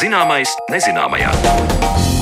Zināmais nezināmajā.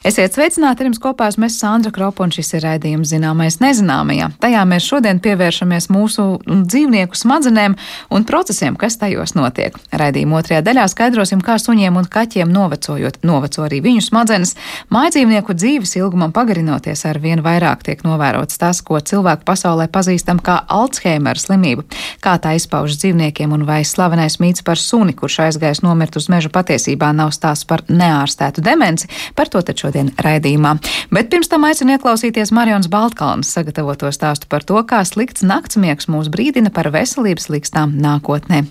Esiet sveicināti, ar jums kopā esmu Sandra Kropa, un šis ir raidījums zināmais nezināmajā. Tajā mēs šodien pievēršamies mūsu dzīvnieku smadzenēm un procesiem, kas tajos notiek. Raidījuma otrajā daļā skaidrosim, kā suņiem un kaķiem novecojot, noveco arī viņu smadzenes. Mājdzīvnieku dzīves ilgumam pagarinoties ar vien vairāk tiek novērots tas, ko cilvēku pasaulē pazīstam kā Alzheimer slimību. Kā tā izpaužas dzīvniekiem un vai slavenais mīts par suni, kurš aizgājis nomirt uz meža patiesībā nav stāsts par neārstētu demenci, par to taču šodien raidījumā. Bet pirms tam aicinu ieklausīties Marions Baltkalns sagatavoto stāstu par to, kā slikts naktsmiegs mūs brīdina par veselības likstām nākotnē.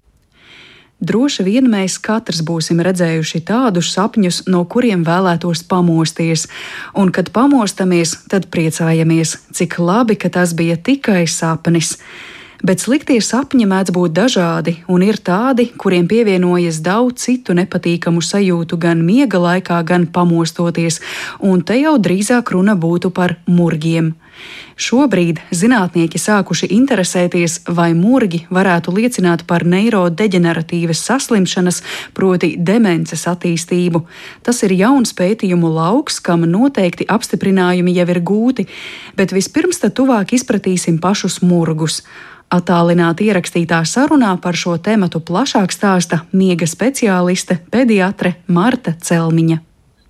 Droši vien mēs katrs būsim redzējuši tādus sapņus, no kuriem vēlētos pamosties, un kad pamostamies, tad priecājamies, cik labi, ka tas bija tikai sapnis. Bet sliktie sapņi mēdz būt dažādi, un ir tādi, kuriem pievienojas daudz citu nepatīkamu sajūtu gan miega laikā, gan pamostoties, un te jau drīzāk runa būtu par murgiem. Šobrīd zinātnieki sākuši interesēties, vai murgi varētu liecināt par neirodeģeneratīvas saslimšanas, proti demences attīstību. Tas ir jauns pētījumu lauks, kam noteikti apstiprinājumi jau ir gūti, bet vispirms tad tuvāk izpratīsim pašus murgus. Atālināti ierakstītā sarunā par šo tēmatu plašāk stāsta miega speciāliste pediatre Marta Celmiņa.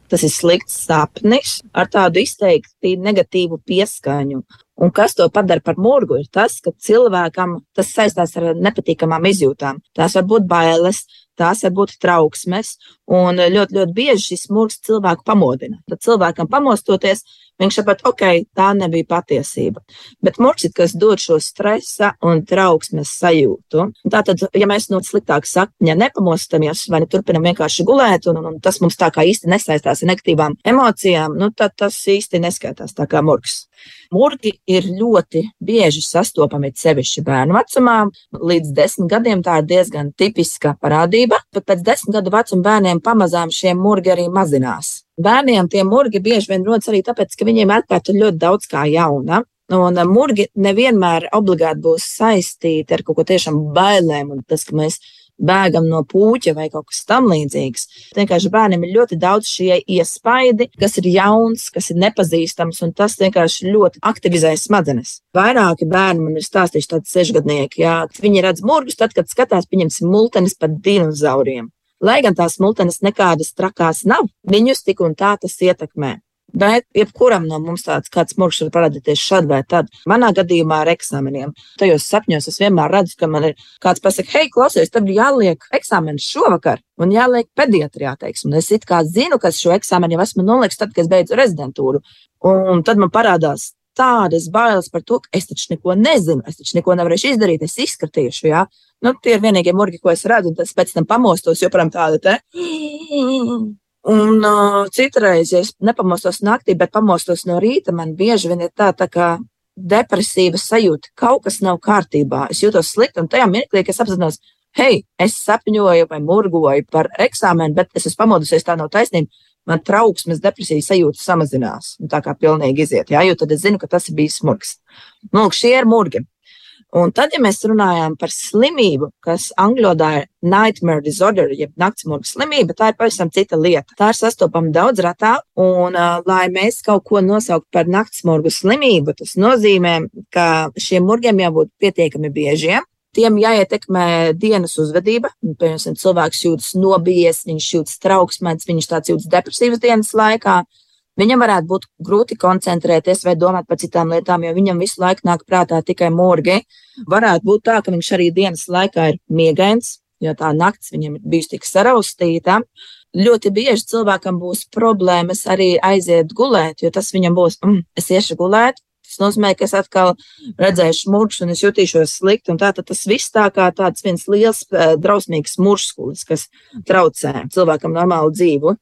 Tas ir slikts sapnis ar tādu izteikti negatīvu pieskaņu. Un kas to padara par murgu, ir tas, ka cilvēkam tas saistās ar nepatīkamām izjūtām. Tās var būt bailes, tās var būt trauksmes, un ļoti, ļoti bieži šis murgs cilvēku pamodina. Tad cilvēkam pamostoties, Viņš saprot, ok, tā nebija patiesība. Bet kas dod šo stresa un trauksmes sajūtu. Tātad, ja mēs no sliktāka sakņa nepamostamies vai ne turpinam vienkārši gulēt, un, un, un tas mums tā kā īsti nesaistās ar negatīvām emocijām, nu, tad tas īsti neskaitās tā kā murgs. Murgi ir ļoti bieži sastopami sevišķi bērnu vecumā. Līdz desmit gadiem tā ir diezgan tipiska parādība. Pat pēc desmit gadu vecuma bērniem pamazām šie murgi arī mazinās. Bērniem tie murgi bieži vien rodas arī tāpēc, ka viņiem atklāta ļoti daudz kā jauna. Un murgi nevienmēr obligāti būs saistīti ar kaut ko tiešām bailēm. Un tas, ka mēs bēgam no puķa vai kaut kas tamlīdzīgs. Vienkārši bērnam ir ļoti daudz šie iespaidi, kas ir jauns, kas ir nepazīstams, un tas vienkārši ļoti aktivizē smadzenes. Vairāki bērni man ir stāstījuši tādi sešgadnieki, jā, viņi redz murgus tad, kad skatās, pieņemsim, multenis par dinozauriem. Lai gan tās multenes nekādas trakās nav, viņus tik un tā tas ietekmē. Bet jebkuram no mums tāds kāds murgs var parādīties šad vai tad. Manā gadījumā ar eksāmeniem. Tajos sapņos es vienmēr redzu, ka man ir kāds pasakā, hei, klausies, tev jāliek eksāmenis šovakar un jāliek pediatrijā, teiksim. Un es it kā zinu, ka šo eksāmenu jau esmu noliks tad, kad es beidzu rezidentūru. Un tad man parādās tādas bailes par to, ka es taču neko nezinu, es taču neko nevarēšu izdarīt, es izskatīšu. Ja? Nu, tie ir vienīgie murgi, ko es redzu, un tas pēc tam pamostos joprojām tāda te. Un uh, citreiz, ja es nepamostos naktī, bet pamostos no rīta, man bieži vien ir tā, tā kā depresīva sajūta, kaut kas nav kārtībā. Es jūtos slikti, un tajā mirklī, kad es apzinos, hei, es sapņoju vai murgoju par eksāmenu, bet es esmu pamodusies, tā nav taisnība. Man trauksmes, depresijas sajūta samazinās. Tā kā pilnīgi iziet, jā, jo tad es zinu, ka tas ir bijis smurgs. Nu, šie ir murgi. Un tad, ja mēs runājam par slimību, kas angļu valodā ir nightmare disorder, jeb naktsmurga slimība, tā ir pavisam cita lieta. Tā ir sastopama daudz retāk, un, uh, lai mēs kaut ko nosauktu par naktsmurgu slimību, tas nozīmē, ka šiem murgiem jābūt pietiekami biežiem. Tiem jāietekmē dienas uzvedība. Piemēram, cilvēks jūtas nobijies, viņš jūtas trauksmēts, viņš tāds jūtas depresīvas dienas laikā. Viņam varētu būt grūti koncentrēties vai domāt par citām lietām, jo viņam visu laiku nāk prātā tikai mūrgi. Varētu būt tā, ka viņš arī dienas laikā ir miegains, jo tā naktis viņam ir bijusi tik saraustīta. Ļoti bieži cilvēkam būs problēmas arī aiziet gulēt, jo tas viņam būs, mm, es iešu gulēt, Tas nozīmē, ka es atkal redzēšu mūžu un es jutīšos slikti. Tātad tas viss tā kā tāds viens liels, eh, drausmīgs mūžskulis, kas traucē cilvēkam normālu dzīvi.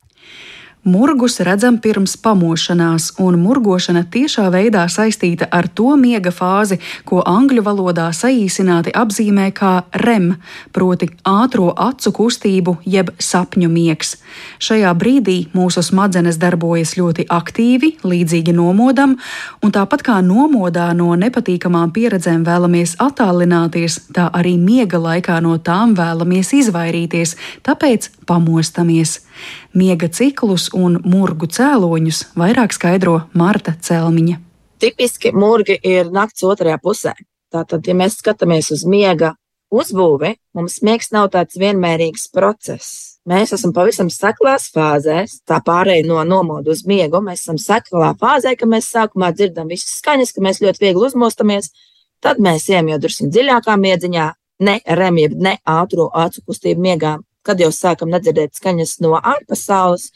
Murgus redzam pirms pamošanās, un murgošana tiešā veidā saistīta ar to miega fāzi, ko angļu valodā saīsināti apzīmē kā REM, proti ātrā acu kustību jeb sapņu miegs. Šajā brīdī mūsu smadzenes darbojas ļoti aktīvi, līdzīgi nomodam, un tāpat kā nomodā no nepatīkamām pieredzēm vēlamies attālināties, tā arī miega laikā no tām vēlamies izvairīties, tāpēc pamostamies. Miega ciklus un murgu cēloņus vairāk skaidro Marta Celmiņa. Tipiski murgi ir nakts otrajā pusē. Tātad, ja mēs skatāmies uz miega uzbūvi, mums miegs nav tāds vienmērīgs process. Mēs esam pavisam seklās fāzēs, tā pārēja no nomodu uz miegu. Mēs esam seklā fāzē, ka mēs sākumā dzirdam visas skaņas, ka mēs ļoti viegli uzmostamies. Tad mēs ejam jau drusku dziļākā miedziņā, ne remjeb, ne ātrā acu kustību miegā kad jau sākam nedzirdēt skaņas no ārpasaules.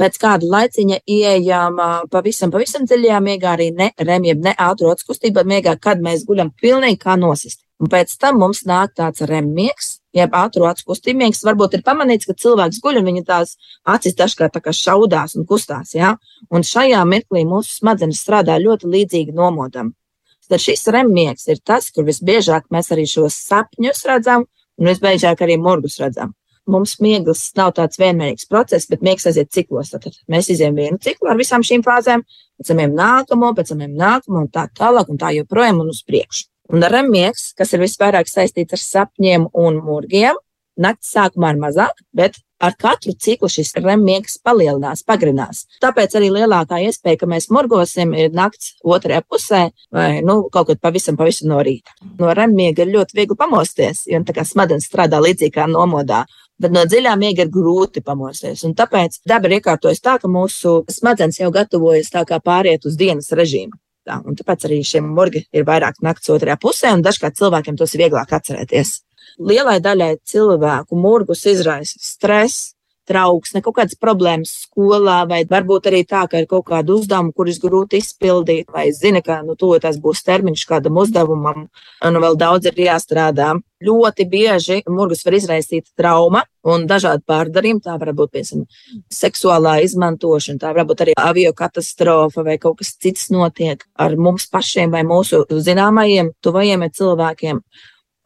Pēc kāda laiciņa ieejām pavisam, pavisam dziļajā miegā, arī ne remjiem, ne ātrākas kustībā miegā, kad mēs guļam pilnīgi kā nosisti. Un pēc tam mums nāk tāds remmiegs, jeb ātrākas kustībnieks. Varbūt ir pamanīts, ka cilvēks guļ un viņa tās acis dažkārt tā kā šaudās un kustās. Ja? Un šajā mirklī mūsu smadzenes strādā ļoti līdzīgi nomodam. Tad šis remmiegs ir tas, kur visbiežāk mēs arī šos sapņus redzam un visbiežāk arī murgus redzam mums miegs nav tāds vienmērīgs process, bet miegs aiziet ciklos. Tad mēs izējām vienu ciklu ar visām šīm fāzēm, pēc tam nākamo, pēc tam nākamo un tā tālāk un tā joprojām un uz priekšu. Un REM miegs, kas ir visvairāk saistīts ar sapņiem un murgiem, naktas sākumā ir mazāk, bet ar katru ciklu šis REM miegs palielinās, pagarinās. Tāpēc arī lielākā iespēja, ka mēs murgosim, ir nakts otrajā pusē vai nu, kaut kad pavisam, pavisam no rīta. No REM miega ir ļoti viegli pamosties, jo tā kā smadzenes strādā līdzīgi kā nomodā bet no dziļā miega ir grūti pamosties. Un tāpēc daba ir iekārtojusi tā, ka mūsu smadzenes jau gatavojas tā kā pāriet uz dienas režīmu. Tā, un tāpēc arī šie murgi ir vairāk naktas otrajā pusē, un dažkārt cilvēkiem tos ir vieglāk atcerēties. Lielai daļai cilvēku murgus izraisa stress, trauksme, kaut kādas problēmas skolā, vai varbūt arī tā, ka ir kaut kāda uzdevuma, kurus grūti izpildīt, vai zina, ka nu, tas būs termiņš kādam uzdevumam, un vēl daudz ir jāstrādā. Ļoti bieži murgus var izraisīt trauma un dažādi pārdarījumi. Tā var būt, piemēram, seksuālā izmantošana, tā var būt arī avio katastrofa vai kaut kas cits notiek ar mums pašiem vai mūsu zināmajiem, tuvajiem cilvēkiem.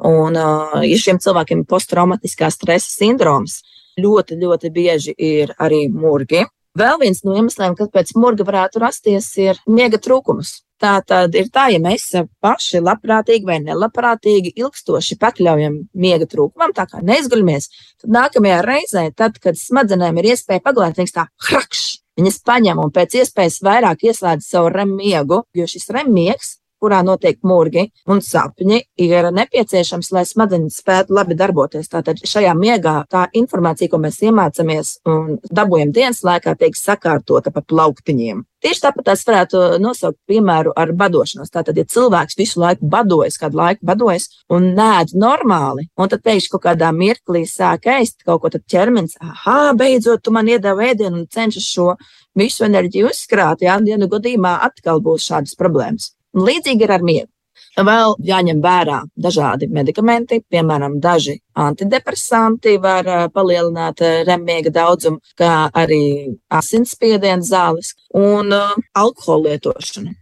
Un, ja šiem cilvēkiem ir posttraumatiskā stresa sindroms, ļoti, ļoti bieži ir arī murgi. Vēl viens no iemesliem, kāpēc murga varētu rasties, ir miega trūkums. Tā tad ir tā, ja mēs paši labprātīgi vai nelabprātīgi ilgstoši pakļaujam miega trūkumam, tā kā neizguļamies, tad nākamajā reizē, tad, kad smadzenēm ir iespēja paglābt, viņas tā hrakš, viņas paņem un pēc iespējas vairāk ieslēdz savu REM miegu, jo šis REM miegs kurā notiek murgi un sapņi, ir nepieciešams, lai smadzenes spētu labi darboties. Tātad šajā miegā tā informācija, ko mēs iemācāmies un dabūjam dienas laikā, tiek sakārtota pa plauktiņiem. Tieši tāpat es varētu nosaukt piemēru ar badošanos. Tātad, ja cilvēks visu laiku badojas, kādu laiku badojas un nēd normāli, un tad pēkšņi kaut kādā mirklī sāk ēst kaut ko, tad ķermenis, ah, beidzot, tu man iedeva ēdienu un cenšas šo visu enerģiju uzkrāt, jā, dienu gadījumā atkal būs šādas problēmas. Līdzīgi ir ar miegu. Vēl jāņem vērā dažādi medikamenti, piemēram, daži antidepresanti var uh, palielināt uh, remiega daudzumu, kā arī asinsspiediena zāles un uh, alkohola lietošana.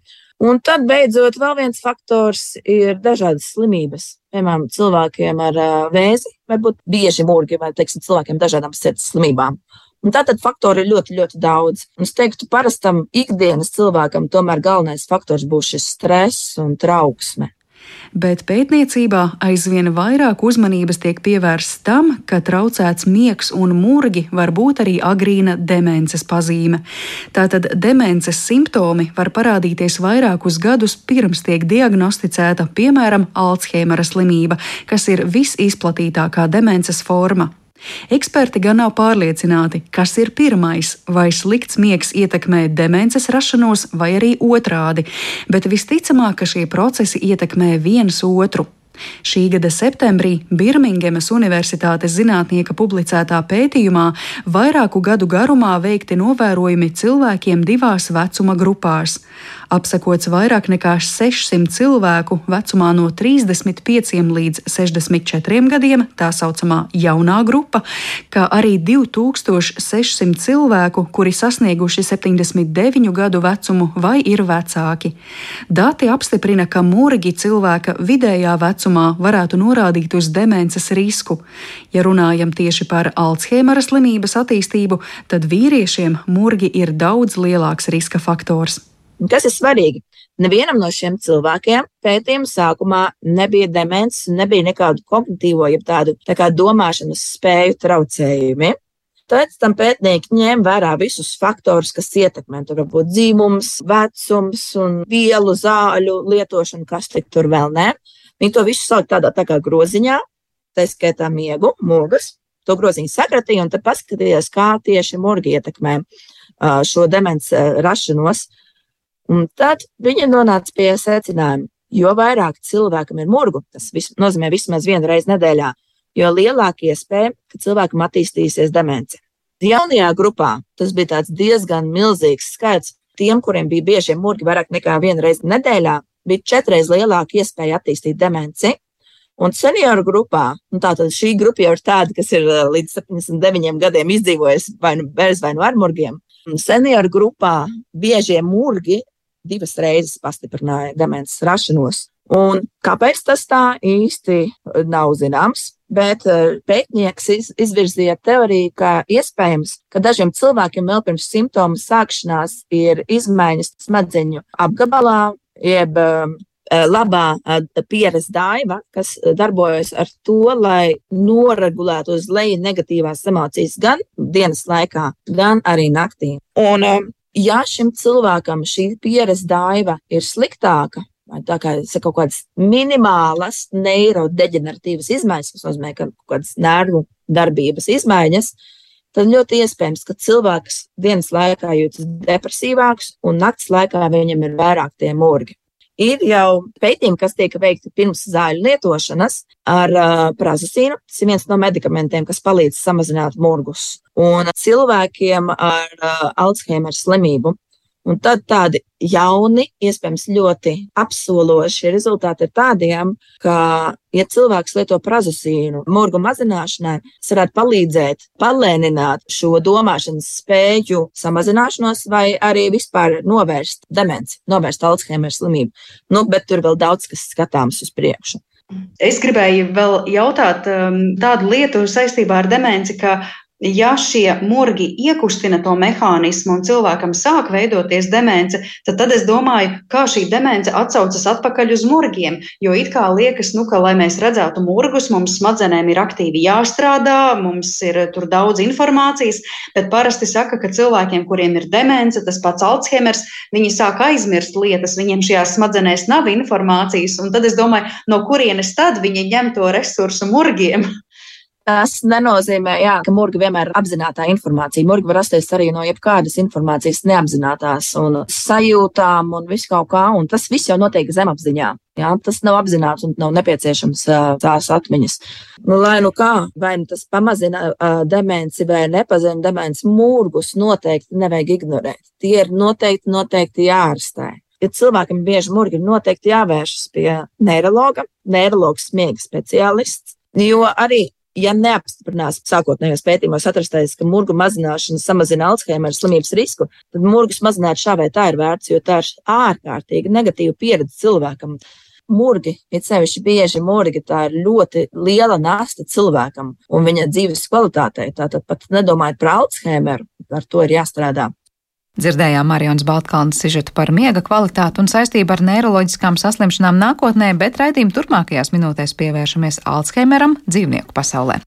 Un tad, beidzot, vēl viens faktors ir dažādas slimības. Piemēram, cilvēkiem ar vēzi, varbūt bieži mūrgi vai, teiksim, cilvēkiem dažādām sirds slimībām. Un tātad faktori ir ļoti, ļoti daudz. Un es teiktu, parastam ikdienas cilvēkam tomēr galvenais faktors būs šis stress un trauksme. Bet pētniecībā aizvien vairāk uzmanības tiek pievērsts tam, ka traucēts miegs un murgi var būt arī agrīna demences pazīme. Tātad demences simptomi var parādīties vairākus gadus pirms tiek diagnosticēta, piemēram, Alzheimera slimība, kas ir visizplatītākā demences forma. Eksperti gan nav pārliecināti, kas ir pirmais, vai slikts miegs ietekmē demences rašanos, vai arī otrādi, bet visticamāk, ka šie procesi ietekmē viens otru. Šī gada septembrī Birmingemas Universitātes zinātnieka publicētā pētījumā vairāku gadu garumā veikti novērojumi cilvēkiem divās vecuma grupās. Apsakots vairāk nekā 600 cilvēku vecumā no 35 līdz 64 gadiem, tā saucamā jaunā grupa, kā arī 2600 cilvēku, kuri sasnieguši 79 gadu vecumu vai ir vecāki. Dati apstiprina, ka murgi cilvēka vidējā vecuma vecumā varētu norādīt uz demences risku. Ja runājam tieši par Alzheimera slimības attīstību, tad vīriešiem murgi ir daudz lielāks riska faktors. Kas ir svarīgi? Nevienam no šiem cilvēkiem pētījuma sākumā nebija demence, nebija nekādu kognitīvo, jeb tādu tā domāšanas spēju traucējumi. Pēc tam pētnieki ņēma vērā visus faktorus, kas ietekmē. Tur var būt dzimums, vecums un vielu, zāļu lietošana, kas tik tur vēl ne. Viņi to visu salikt tādā tā kā groziņā, tā skaitā miegu, mūgas. To groziņu sakratīja un tad paskatījās, kā tieši murgi ietekmē šo demences rašanos. Un tad viņi nonāca pie secinājuma, jo vairāk cilvēkam ir murgu, tas vis, nozīmē vismaz vienu reizi nedēļā, jo lielāka iespēja, ka cilvēkam attīstīsies demence. Jaunajā grupā tas bija diezgan milzīgs skaits. Tiem, kuriem bija bieži murgi vairāk nekā vienu reizi nedēļā, bija četreiz lielāka iespēja attīstīt demenci. Un senioru grupā, un tātad šī grupa jau ir tāda, kas ir uh, līdz 79 gadiem izdzīvojusi vai nu bez vai nu ar murgiem. Senioru grupā biežie murgi divas reizes pastiprināja demences rašanos. Un kāpēc tas tā īsti nav zināms? Bet uh, pētnieks iz, izvirzīja teoriju, ka iespējams, ka dažiem cilvēkiem vēl pirms simptomu sākšanās ir izmaiņas smadzeņu apgabalā, jeb um, eh, labā eh, pieres daiva, kas darbojas ar to, lai noregulētu uz leju negatīvās emocijas gan dienas laikā, gan arī naktī. Un, um, ja šim cilvēkam šī pieres daiva ir sliktāka, tā kā ir kaut kādas minimālas neirodeģeneratīvas izmaiņas, kas nozīmē, ka kaut kādas nervu darbības izmaiņas, tad ļoti iespējams, ka cilvēks dienas laikā jūtas depresīvāks un naktas laikā viņam ir vairāk tie murgi. Ir jau pētījumi, kas tiek veikti pirms zāļu lietošanas ar uh, prazosīnu. Tas ir viens no medikamentiem, kas palīdz samazināt murgus. Un cilvēkiem ar uh, Alzheimer slimību Un tad tādi jauni, iespējams, ļoti apsološi rezultāti ir tādiem, ka, ja cilvēks lieto prazosīnu murgu mazināšanai, tas varētu palīdzēt palēnināt šo domāšanas spēju samazināšanos vai arī vispār novērst demenci, novērst Alzheimer slimību. Nu, bet tur vēl daudz kas skatāms uz priekšu. Es gribēju vēl jautāt um, tādu lietu saistībā ar demenci, ka ja šie murgi iekustina to mehānismu un cilvēkam sāk veidoties demence, tad, tad es domāju, kā šī demence atsaucas atpakaļ uz murgiem. Jo it kā liekas, nu, ka, lai mēs redzētu murgus, mums smadzenēm ir aktīvi jāstrādā, mums ir tur daudz informācijas, bet parasti saka, ka cilvēkiem, kuriem ir demence, tas pats Alzheimers, viņi sāk aizmirst lietas, viņiem šajās smadzenēs nav informācijas, un tad es domāju, no kurienes tad viņi ņem to resursu murgiem? Tas nenozīmē, jā, ka murga vienmēr ir apzināta informācija. Murga var rasties arī no jebkādas informācijas neapzinātās un sajūtām un visu kaut kā, un tas viss jau notiek zemapziņā. Jā, tas nav apzināts un nav nepieciešams tās atmiņas. Nu, lai nu kā, vai nu tas pamazina uh, demenci vai nepazina demenci, mūrgus noteikti nevajag ignorēt. Tie ir noteikti, noteikti jārastē. Ja cilvēkam bieži murgi ir noteikti jāvēršas pie neirologa, neirologs smiega speciālists, jo arī ja neapstiprinās sākotnējos pētījumos atrastais, ka murgu mazināšana samazina Alzheimer slimības risku, tad murgus mazināt šā vai tā ir vērts, jo tā ir ārkārtīgi negatīva pieredze cilvēkam. Murgi, it sevišķi bieži murgi, tā ir ļoti liela nasta cilvēkam un viņa dzīves kvalitātei. Tātad pat nedomājot par Alzheimeru, ar to ir jāstrādā. Dzirdējām Marijas Baltkalnas sižetu par miega kvalitāti un saistību ar neiroloģiskām saslimšanām nākotnē, bet raidījuma turpmākajās minūtēs pievēršamies Alzheimeram dzīvnieku pasaulē.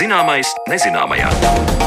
Zināmais nezināmajā.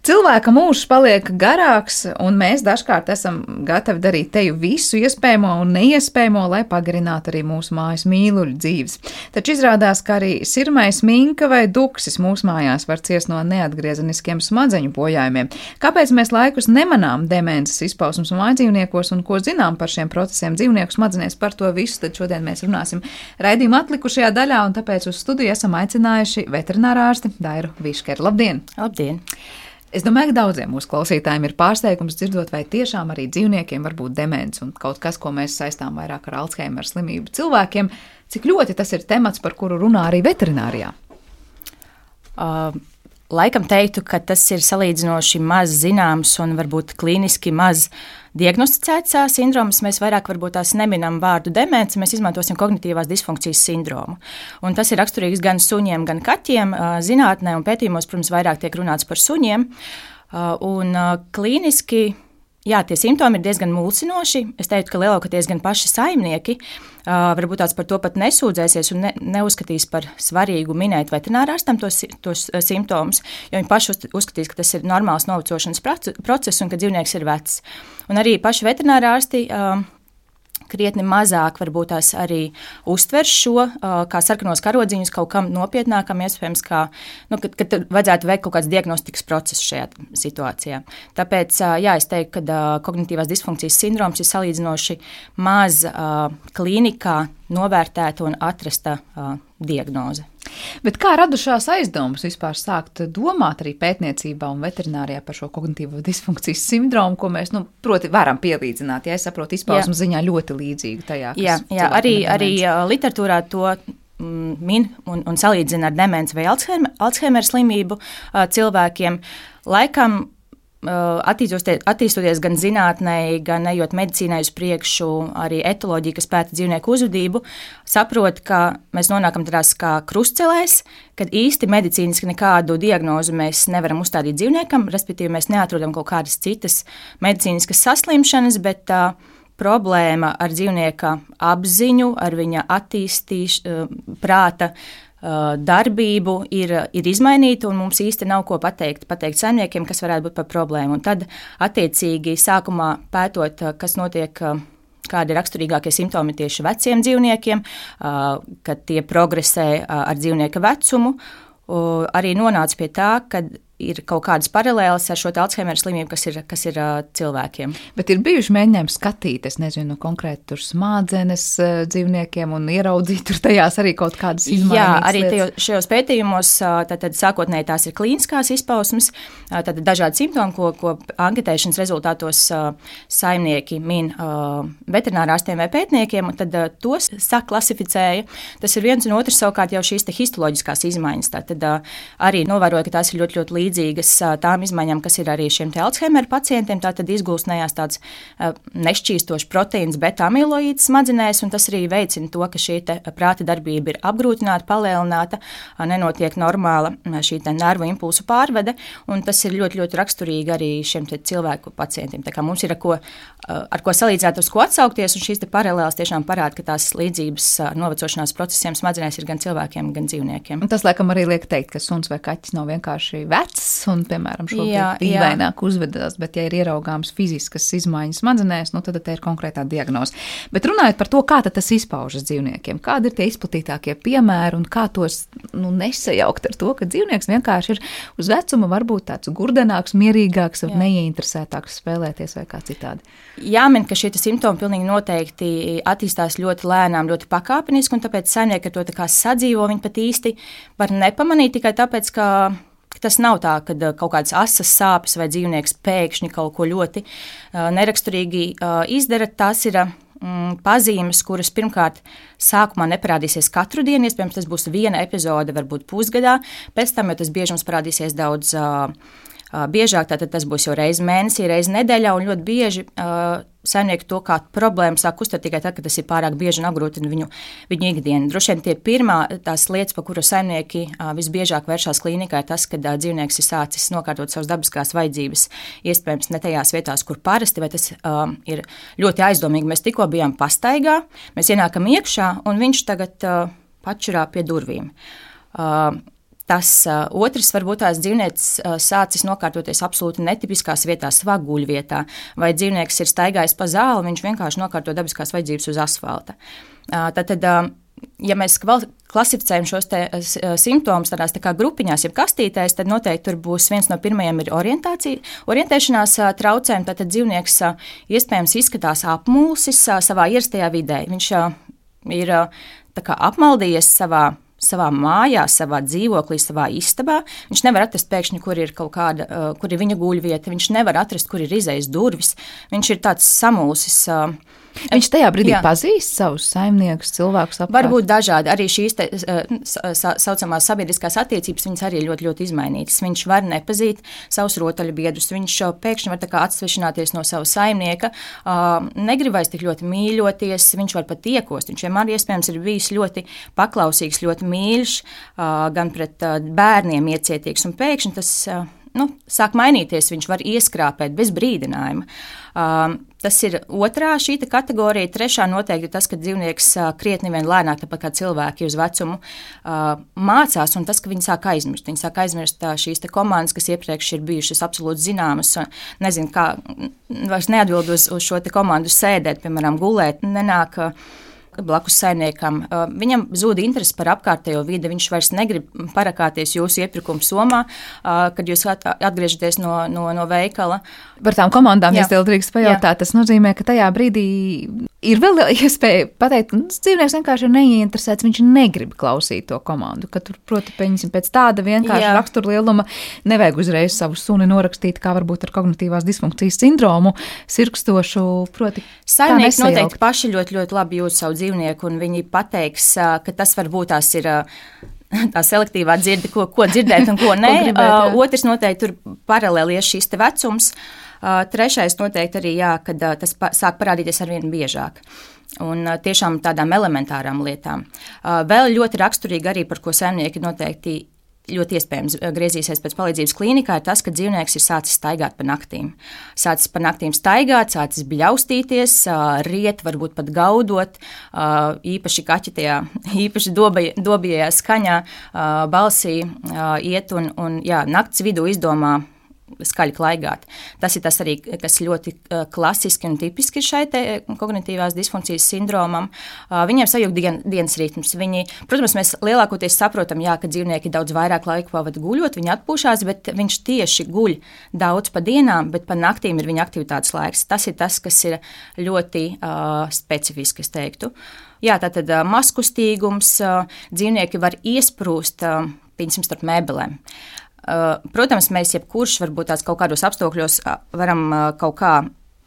Cilvēka mūžs paliek garāks, un mēs dažkārt esam gatavi darīt teju visu iespējamo un neiespējamo, lai pagarinātu arī mūsu mājas mīluļu dzīves. Taču izrādās, ka arī sirmais minka vai duksis mūsu mājās var ciest no neatgriezeniskiem smadzeņu bojājumiem. Kāpēc mēs laikus nemanām demences izpausmus mājdzīvniekos un ko zinām par šiem procesiem dzīvnieku smadzenēs? Par to visu tad šodien mēs runāsim raidījuma atlikušajā daļā, un tāpēc uz studiju esam aicinājuši veterinārārsti Dairu Viškeru. Labdien! Labdien! Es domāju, ka daudziem mūsu klausītājiem ir pārsteigums dzirdot, vai tiešām arī dzīvniekiem var būt demence un kaut kas, ko mēs saistām vairāk ar Alzheimer slimību cilvēkiem. Cik ļoti tas ir temats, par kuru runā arī veterinārijā? Uh, laikam teiktu, ka tas ir salīdzinoši maz zināms un varbūt klīniski maz diagnosticēts sindroms. Mēs vairāk varbūt tās neminam vārdu demence, mēs izmantosim kognitīvās disfunkcijas sindromu. Un tas ir raksturīgs gan suņiem, gan kaķiem. Zinātnē un pētījumos, protams, vairāk tiek runāts par suņiem. Un klīniski Jā, tie simptomi ir diezgan mulsinoši. Es teiktu, ka lielākoties gan paši saimnieki uh, varbūt tāds par to pat nesūdzēsies un ne, neuzskatīs par svarīgu minēt veterinārārstam tos, tos simptomus, jo viņi paši uzskatīs, ka tas ir normāls novecošanas process un ka dzīvnieks ir vecs. Un arī paši veterinārārsti. Uh, krietni mazāk varbūt tās arī uztver šo kā sarkanos karodziņus kaut kam nopietnākam, iespējams, kā, nu, kad, kad vajadzētu veikt kaut kāds diagnostikas process šajā situācijā. Tāpēc, jā, es teiktu, ka kognitīvās disfunkcijas sindroms ir salīdzinoši maz klīnikā novērtēta un atrasta diagnoze. Bet kā radušās aizdomas vispār sākt domāt arī pētniecībā un veterinārijā par šo kognitīvo disfunkcijas sindromu, ko mēs, nu, proti, varam pielīdzināt, ja es saprotu, izpausmas ziņā ļoti līdzīgu tajā. Jā, jā arī, arī literatūrā to mm, min un, un salīdzina ar demenci vai Alzheimer, Alzheimer slimību cilvēkiem. Laikam attīstoties gan zinātnē, gan ejot medicīnai uz priekšu, arī etoloģija, kas pēta dzīvnieku uzvedību, saprot, ka mēs nonākam tādās kā krustcelēs, kad īsti medicīniski nekādu diagnozu mēs nevaram uzstādīt dzīvniekam, respektīvi mēs neatrodam kaut kādas citas medicīniskas saslimšanas, bet uh, problēma ar dzīvnieka apziņu, ar viņa attīstīšanu, prāta Uh, darbību ir, ir izmainīta, un mums īsti nav ko pateikt, pateikt saimniekiem, kas varētu būt par problēmu. Un tad, attiecīgi, sākumā pētot, kas notiek. Kādi ir raksturīgākie simptomi tieši veciem dzīvniekiem, kad tie progresē ar dzīvnieka vecumu, arī nonāca pie tā, ka ir kaut kādas paralēlas ar šo Alzheimer slimību, kas ir, kas ir uh, cilvēkiem. Bet ir bijuši mēģinājumi skatīt, es nezinu, konkrēti tur smadzenes uh, dzīvniekiem un ieraudzīt tur tajās arī kaut kādas izmaiņas. Jā, arī tajos, šajos pētījumos tātad sākotnēji tās ir klīniskās izpausmes, tātad dažādi simptomi, ko, ko anketēšanas rezultātos saimnieki min veterinārārstiem vai pētniekiem, un tad tos saklasificēja. Tas ir viens un otrs savukārt jau šīs histoloģiskās izmaiņas. Tātad arī novēroja, ka tās ir ļoti, ļoti līdzīgas līdzīgas tām izmaiņām, kas ir arī šiem Alzheimer pacientiem. Tātad izgūstnējās tāds nešķīstošs proteīns beta-amiloīds smadzenēs, un tas arī veicina to, ka šī prāta darbība ir apgrūtināta, palielināta, nenotiek normāla šī nervu impulsu pārvede, un tas ir ļoti, ļoti raksturīgi arī šiem cilvēku pacientiem. Tā kā mums ir ar ko, ar ko salīdzināt, uz ko atsaukties, un šīs paralēlas tiešām parāda, ka tās līdzības novecošanās procesiem smadzenēs ir gan cilvēkiem, gan dzīvniekiem. Un tas, laikam, arī liek teikt, ka suns vai kaķis nav vienkārši vecs vecs un, piemēram, šobrīd dīvaināk uzvedās, bet, ja ir ieraugāms fiziskas izmaiņas smadzenēs, nu, tad te ir konkrētā diagnoze. Bet runājot par to, kā tas izpaužas dzīvniekiem, kādi ir tie izplatītākie piemēri un kā tos nu, nesajaukt ar to, ka dzīvnieks vienkārši ir uz vecuma varbūt tāds gurdenāks, mierīgāks, vai neieinteresētāks spēlēties vai kā citādi. Jāmin, ka šie simptomi pilnīgi noteikti attīstās ļoti lēnām, ļoti pakāpeniski, un tāpēc saimnieki ar to sadzīvo. Viņi pat īsti var nepamanīt tikai tāpēc, ka Tas nav tā, ka uh, kaut kādas asas sāpes vai dzīvnieks pēkšņi kaut ko ļoti uh, neraksturīgi uh, izdara. Tas ir mm, pazīmes, kuras pirmkārt sākumā neparādīsies katru dienu. Iespējams, tas būs viena epizode, varbūt pusgadā. Pēc tam, ja tas bieži mums parādīsies daudz. Uh, Biežāk tas būs jau reizes mēnesī, reizes nedēļā, un ļoti bieži saimnieki to kā problēmu sāk uztvert tikai tad, kad tas ir pārāk bieži un apgrūtina viņu, viņu ikdienu. Droši vien tie pirmā tās lietas, pa kuru saimnieki visbiežāk vēršās klīnikā, ir tas, uh, dzīvnieks ir sācis nokārtot savas dabiskās vajadzības, iespējams, ne tajās vietās, kur parasti, vai tas um, ir ļoti aizdomīgi. Mēs tikko bijām pastaigā, mēs ienākam iekšā, un viņš tagad uh, pačurā pie durvīm. Uh, Tas uh, otrs, varbūt tās dzīvnieks uh, sācis nokārtoties absolūti netipiskās vietās, savā guļvietā, vai dzīvnieks ir staigājis pa zāli, viņš vienkārši nokārto dabiskās vajadzības uz asfalta. Uh, tad, tad, ja mēs klasificējam šos simptomus tādās tā grupiņās, jeb kastītēs, tad noteikti tur būs viens no pirmajiem ir orientācija, orientēšanās traucējumi. Tad dzīvnieks iespējams izskatās apmulsis savā ierastajā vidē. Viņš ir apmaldījies savā savā mājā, savā dzīvoklī, savā istabā. Viņš nevar atrast pēkšņi, kur ir kaut kāda, uh, kur ir viņa guļvieta. Viņš nevar atrast, kur ir izējas durvis. Viņš ir tāds samulsis. Uh, Viņš tajā brīdī Jā. pazīst savus saimniekus, cilvēkus apkārt. Varbūt dažādi. Arī šīs tā saucamās sabiedriskās attiecības, viņas arī ļoti, ļoti izmainītas. Viņš var nepazīt savus rotaļbiedrus, viņš pēkšņi var atsvešināties no sava saimnieka, negrib vairs tik ļoti mīļoties, viņš var pat iekost. Viņš vienmēr iespējams ir bijis ļoti paklausīgs, ļoti mīļš, gan pret bērniem iecietīgs, un pēkšņi tas nu, sāk mainīties, viņš var ieskrāpēt bez brīdinājuma. Uh, tas ir otrā šī kategorija. Trešā noteikti ir tas, ka dzīvnieks krietni vien lēnāk, tāpat kā cilvēki uz vecumu, mācās, un tas, ka viņi sāk aizmirst. Viņi sāk aizmirst šīs komandas, kas iepriekš ir bijušas absolūti zināmas. Nezinu, kā vairs neatbild uz, uz šo komandu sēdēt, piemēram, gulēt. Nenāk, uh, blakus saimniekam. Viņam zūd interese par apkārtējo vidi. Viņš vairs negrib parakāties jūsu iepirkuma somā, kad jūs atgriežaties no, no, no veikala. Par tām komandām, ja drīkst pajautāt, tas nozīmē, ka tajā brīdī ir vēl iespēja pateikt, ka nu, dzīvnieks vienkārši ir neinteresēts, viņš negrib klausīt to komandu. Ka tur, protams, pēc tāda vienkārša raksturlieluma nevajag uzreiz savu suni norakstīt, kā varbūt ar kognitīvās disfunkcijas sindromu, sirkstošu. Proti, Saimnieki noteikti paši ļoti, ļoti labi jūt savu dzīvnieku, un viņi pateiks, ka tas varbūt tās ir tā selektīvā dzirde, ko, ko dzirdēt un ko nē. ko gribēt, uh, otrs noteikti tur paralēli ir šis vecums. Uh, trešais noteikti arī, jā, kad uh, tas sāk parādīties arvien biežāk. Un uh, tiešām tādām elementārām lietām. Uh, vēl ļoti raksturīgi arī, par ko saimnieki noteikti ļoti iespējams griezīsies pēc palīdzības klīnikā, ir tas, ka dzīvnieks ir sācis staigāt pa naktīm. Sācis pa naktīm staigāt, sācis bļaustīties, riet, varbūt pat gaudot, īpaši kaķi tajā, īpaši dobajā skaņā, balsī iet un, un jā, nakts vidū izdomā skaļi klaigāt. Tas ir tas arī, kas ļoti klasiski un tipiski šai kognitīvās disfunkcijas sindromam. Viņiem sajūta dien, dienas ritms. Viņi, protams, mēs lielākoties saprotam, jā, ka dzīvnieki daudz vairāk laika pavada guļot, viņi atpūšās, bet viņš tieši guļ daudz pa dienām, bet pa naktīm ir viņa aktivitātes laiks. Tas ir tas, kas ir ļoti uh, specifiski, es teiktu. Jā, tātad uh, maskustīgums, uh, dzīvnieki var iesprūst, uh, piemēram, starp mēbelēm. Uh, protams, mēs jebkurš varbūt tās kaut kādos apstākļos varam kaut kā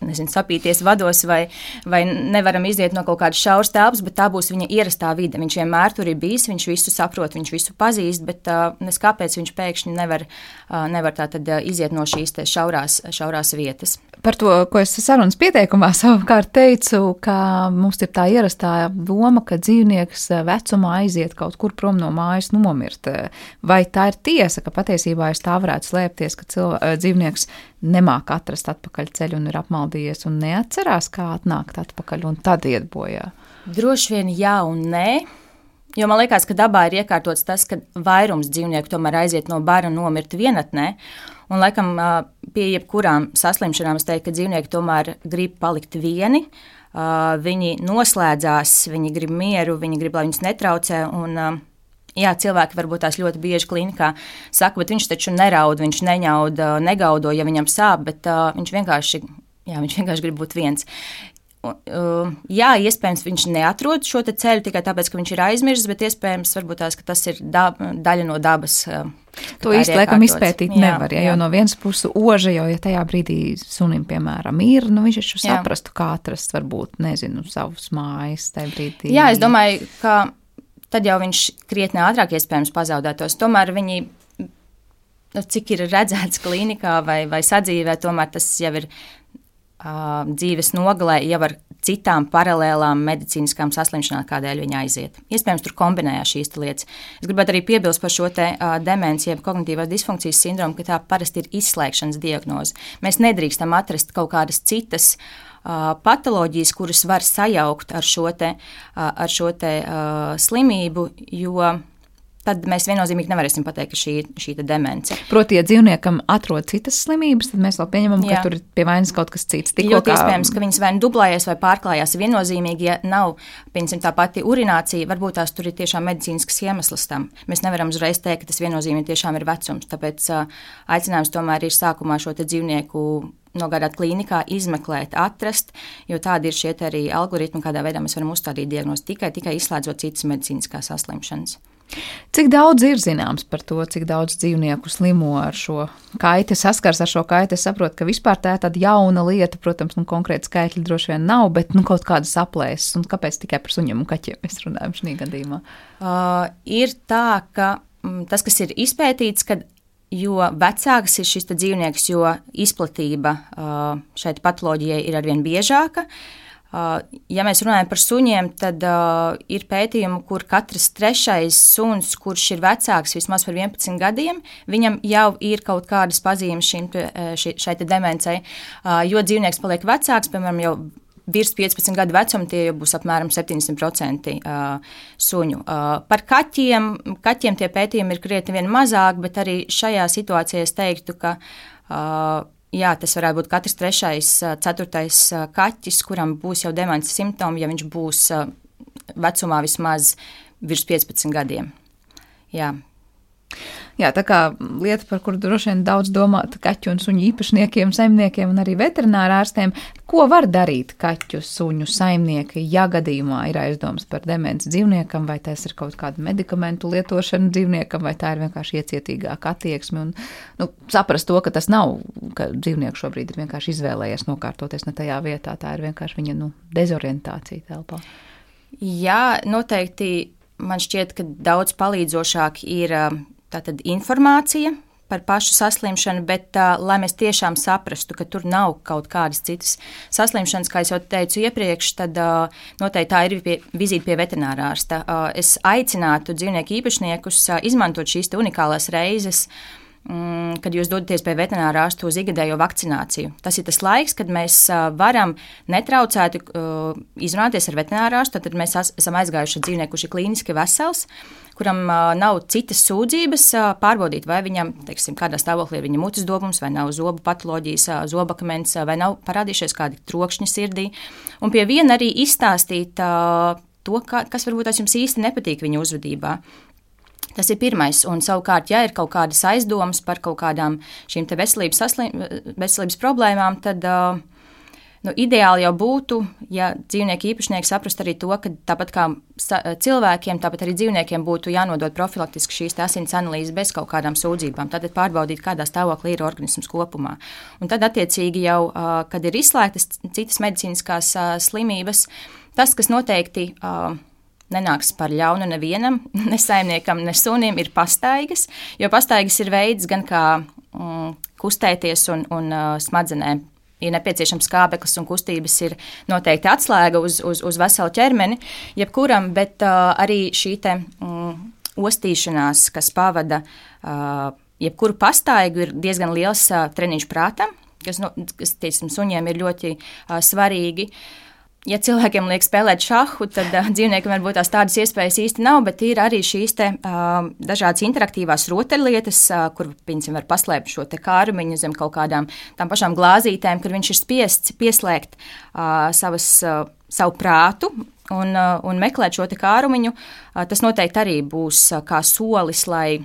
nezinu, sapīties vados, vai, vai nevaram iziet no kaut kādas šauras telpas, bet tā būs viņa ierastā vide. Viņš vienmēr tur ir bijis, viņš visu saprot, viņš visu pazīst, bet uh, kāpēc viņš pēkšņi nevar, uh, nevar tā tad uh, iziet no šīs šaurās, šaurās vietas. Par to, ko es sarunas pieteikumā savukārt teicu, ka mums ir tā ierastā doma, ka dzīvnieks vecumā aiziet kaut kur prom no mājas nomirt. Vai tā ir tiesa, ka patiesībā aiz tā varētu slēpties, ka cilvē, dzīvnieks nemāk atrast atpakaļ ceļu un ir apmaldījies un neatcerās, kā atnākt atpakaļ un tad iet bojā? Droši vien jā un nē. Jo man liekas, ka dabā ir iekārtots tas, ka vairums dzīvnieku tomēr aiziet no bara un nomirt vienatnē. Un, laikam, pie jebkurām saslimšanām es teiktu, ka dzīvnieki tomēr grib palikt vieni. Viņi noslēdzās, viņi grib mieru, viņi grib, lai viņus netraucē. Un, jā, cilvēki varbūt tās ļoti bieži klinikā saka, bet viņš taču neraud, viņš neņaud, negaudo, ja viņam sāp, bet viņš vienkārši, jā, viņš vienkārši grib būt viens. Uh, jā, iespējams, viņš neatrod šo ceļu tikai tāpēc, ka viņš ir aizmirsis, bet iespējams, tās, ka tas ir dab, daļa no dabas. Uh, to īsti laikam izpētīt jā, nevar. Ja, jā. Jo no vienas puses, oža jau, ja tajā brīdī sunim, piemēram, ir, nu viņš jau saprastu, kā atrast, varbūt, nezinu, savus mājas tajā brīdī. Jā, es domāju, ka tad jau viņš krietni ātrāk iespējams pazaudētos. Tomēr viņi nu, cik ir redzēts klinikā vai, vai sadzīvē, tomēr tas jau ir uh, dzīves nogalē jau ar citām paralēlām medicīniskām saslimšanām, kādēļ viņa aiziet. Iespējams, tur kombinējās šīs lietas. Es gribētu arī piebilst par šo te, uh, demenci, jeb kognitīvās disfunkcijas sindromu, ka tā parasti ir izslēgšanas diagnoze. Mēs nedrīkstam atrast kaut kādas citas uh, patoloģijas, kuras var sajaukt ar šo, te, ar šo te, slimību, jo tad mēs viennozīmīgi nevarēsim pateikt, ka šī ir demence. Proti, ja dzīvniekam atrod citas slimības, tad mēs vēl pieņemam, Jā. ka tur ir pie vainas kaut kas cits. Tikko kā... iespējams, ka viņas vai nu dublējas vai pārklājās. Viennozīmīgi, ja nav, piemēram, tā pati urinācija, varbūt tās tur ir tiešām medicīnisks iemesls tam. Mēs nevaram uzreiz teikt, ka tas viennozīmīgi tiešām ir vecums. Tāpēc aicinājums tomēr ir sākumā šo dzīvnieku nogādāt klīnikā, izmeklēt, atrast, jo tādi ir šie arī algoritmi, kādā veidā mēs varam uzstādīt diagnozi tikai, tikai izslēdzot citas medicīniskās saslimšanas. Cik daudz ir zināms par to, cik daudz dzīvnieku slimo ar šo kaiti, saskars ar šo kaiti? Es saprotu, ka vispār tā ir tāda jauna lieta, protams, nu, konkrēti skaitļi droši vien nav, bet nu, kaut kādas aplēses. Un kāpēc tikai par suņiem un kaķiem mēs runājam šajā gadījumā? Uh, ir tā, ka mm, tas, kas ir izpētīts, kad jo vecāks ir šis dzīvnieks, jo izplatība šai patoloģijai ir arvien biežāka. Ja mēs runājam par suņiem, tad ir pētījumi, kur katrs trešais suns, kurš ir vecāks vismaz par 11 gadiem, viņam jau ir kaut kādas pazīmes šim, ši, šai demencei. Jo dzīvnieks paliek vecāks, piemēram, jau virs 15 gadu vecuma, tie jau būs apmēram 70% uh, suņu. Par kaķiem, kaķiem tie pētījumi ir krietni vien mazāk, bet arī šajā situācijā es teiktu, ka Jā, tas varētu būt katrs trešais, ceturtais kaķis, kuram būs jau demences simptomi, ja viņš būs vecumā vismaz virs 15 gadiem. Jā. Jā, tā kā lieta, par kuru droši vien daudz domāt kaķu un suņu īpašniekiem, saimniekiem un arī veterinārārstiem, ko var darīt kaķu, suņu saimnieki, ja gadījumā ir aizdoms par demenci dzīvniekam, vai tas ir kaut kāda medikamentu lietošana dzīvniekam, vai tā ir vienkārši iecietīgāka attieksme. Un, nu, saprast to, ka tas nav, ka dzīvnieks šobrīd ir vienkārši izvēlējies nokārtoties ne tajā vietā, tā ir vienkārši viņa nu, dezorientācija telpā. Jā, noteikti man šķiet, ka daudz palīdzošāk ir tātad informācija par pašu saslimšanu, bet uh, lai mēs tiešām saprastu, ka tur nav kaut kādas citas saslimšanas, kā jau teicu iepriekš, tad uh, noteikti tā ir pie, vizīte pie veterinārārsta. Uh, es aicinātu dzīvnieku īpašniekus uh, izmantot šīs unikālās reizes. Mm, kad jūs dodaties pie veterinārā ārsta uz ikgadējo vakcināciju. Tas ir tas laiks, kad mēs varam netraucēti uh, izrunāties ar veterināru ārstu. Tad mēs esam aizgājuši ar dzīvnieku, kurš ir klīniski vesels. Uh, kuram uh, nav citas sūdzības, uh, pārbaudīt, vai viņam, teiksim, kādā stāvoklī ir viņa mutes dobums, vai nav zobu patoloģijas, uh, zobakmens, uh, vai nav parādījušies kādi trokšņi sirdī. Un pie viena arī izstāstīt uh, to, ka, kas varbūt jums īsti nepatīk viņa uzvedībā. Tas ir pirmais. Un, savukārt, ja ir kaut kādas aizdomas par kaut kādām šīm veselības, saslim, veselības problēmām, tad uh, Nu, ideāli jau būtu, ja dzīvnieku īpašnieki saprast arī to, ka tāpat kā cilvēkiem, tāpat arī dzīvniekiem būtu jānodod profilaktiski šīs asins analīzes bez kaut kādām sūdzībām. Tad pārbaudīt, kādā stāvoklī ir organisms kopumā. Un tad, attiecīgi, jau, kad ir izslēgtas citas medicīniskās slimības, tas, kas noteikti nenāks par ļaunu nevienam, ne saimniekam, ne sunim, ir pastaigas. Jo pastaigas ir veids gan kā mm, kustēties un, un uh, smadzenēm ja nepieciešams skābeklis un kustības, ir noteikti atslēga uz, uz, uz veselu ķermeni, jebkuram, bet uh, arī šī te, mm, ostīšanās, kas pavada uh, jebkuru pastaigu, ir diezgan liels uh, treniņš prātam, kas, nu, kas teiksim, suņiem ir ļoti uh, svarīgi. Uh, ja cilvēkiem liek spēlēt šahu, tad uh, dzīvniekiem varbūt tās tādas iespējas īsti nav, bet ir arī šīs te, uh, dažādas interaktīvās rotaļlietas, uh, kur viņš var paslēpt šo kārumiņu zem kaut kādām tām pašām glāzītēm, kur viņš ir spiests pieslēgt uh, savas, uh, savu prātu. Un, uh, un meklēt šo kārumiņu, uh, tas noteikti arī būs uh, kā solis, lai,